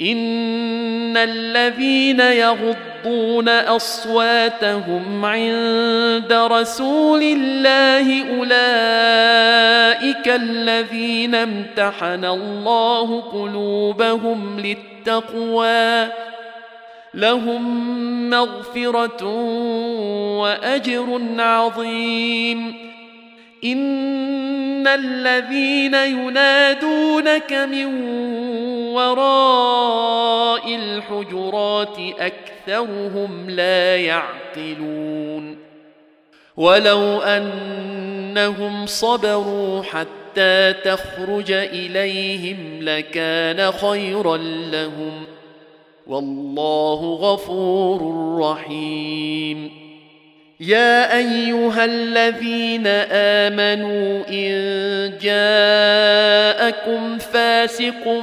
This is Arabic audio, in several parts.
ان الذين يغضون اصواتهم عند رسول الله اولئك الذين امتحن الله قلوبهم للتقوى لهم مغفره واجر عظيم ان الذين ينادونك من وراء الحجرات أكثرهم لا يعقلون. ولو أنهم صبروا حتى تخرج إليهم لكان خيرا لهم. والله غفور رحيم. يا أيها الذين آمنوا إن جاءكم فاسق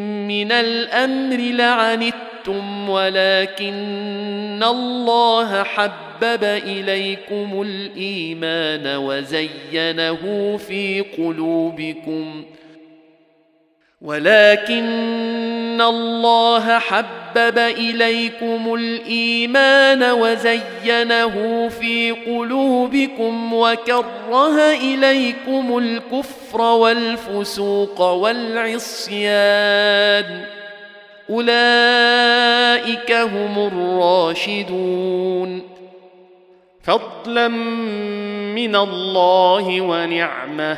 الأمر لعنتم ولكن الله حبب إليكم الإيمان وزينه في قلوبكم ولكن الله حبب إليكم الإيمان وزينه في قلوبكم وكره إليكم الكفر والفسوق والعصيان أولئك هم الراشدون فضلا من الله ونعمة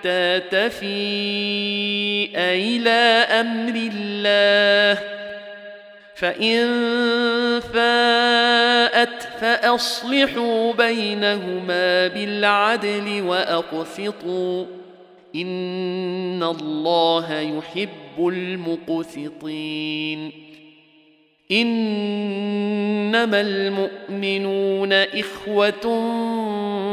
حتى تفيء إلى أمر الله. فإن فاءت فأصلحوا بينهما بالعدل وأقسطوا. إن الله يحب المقسطين. إنما المؤمنون إخوة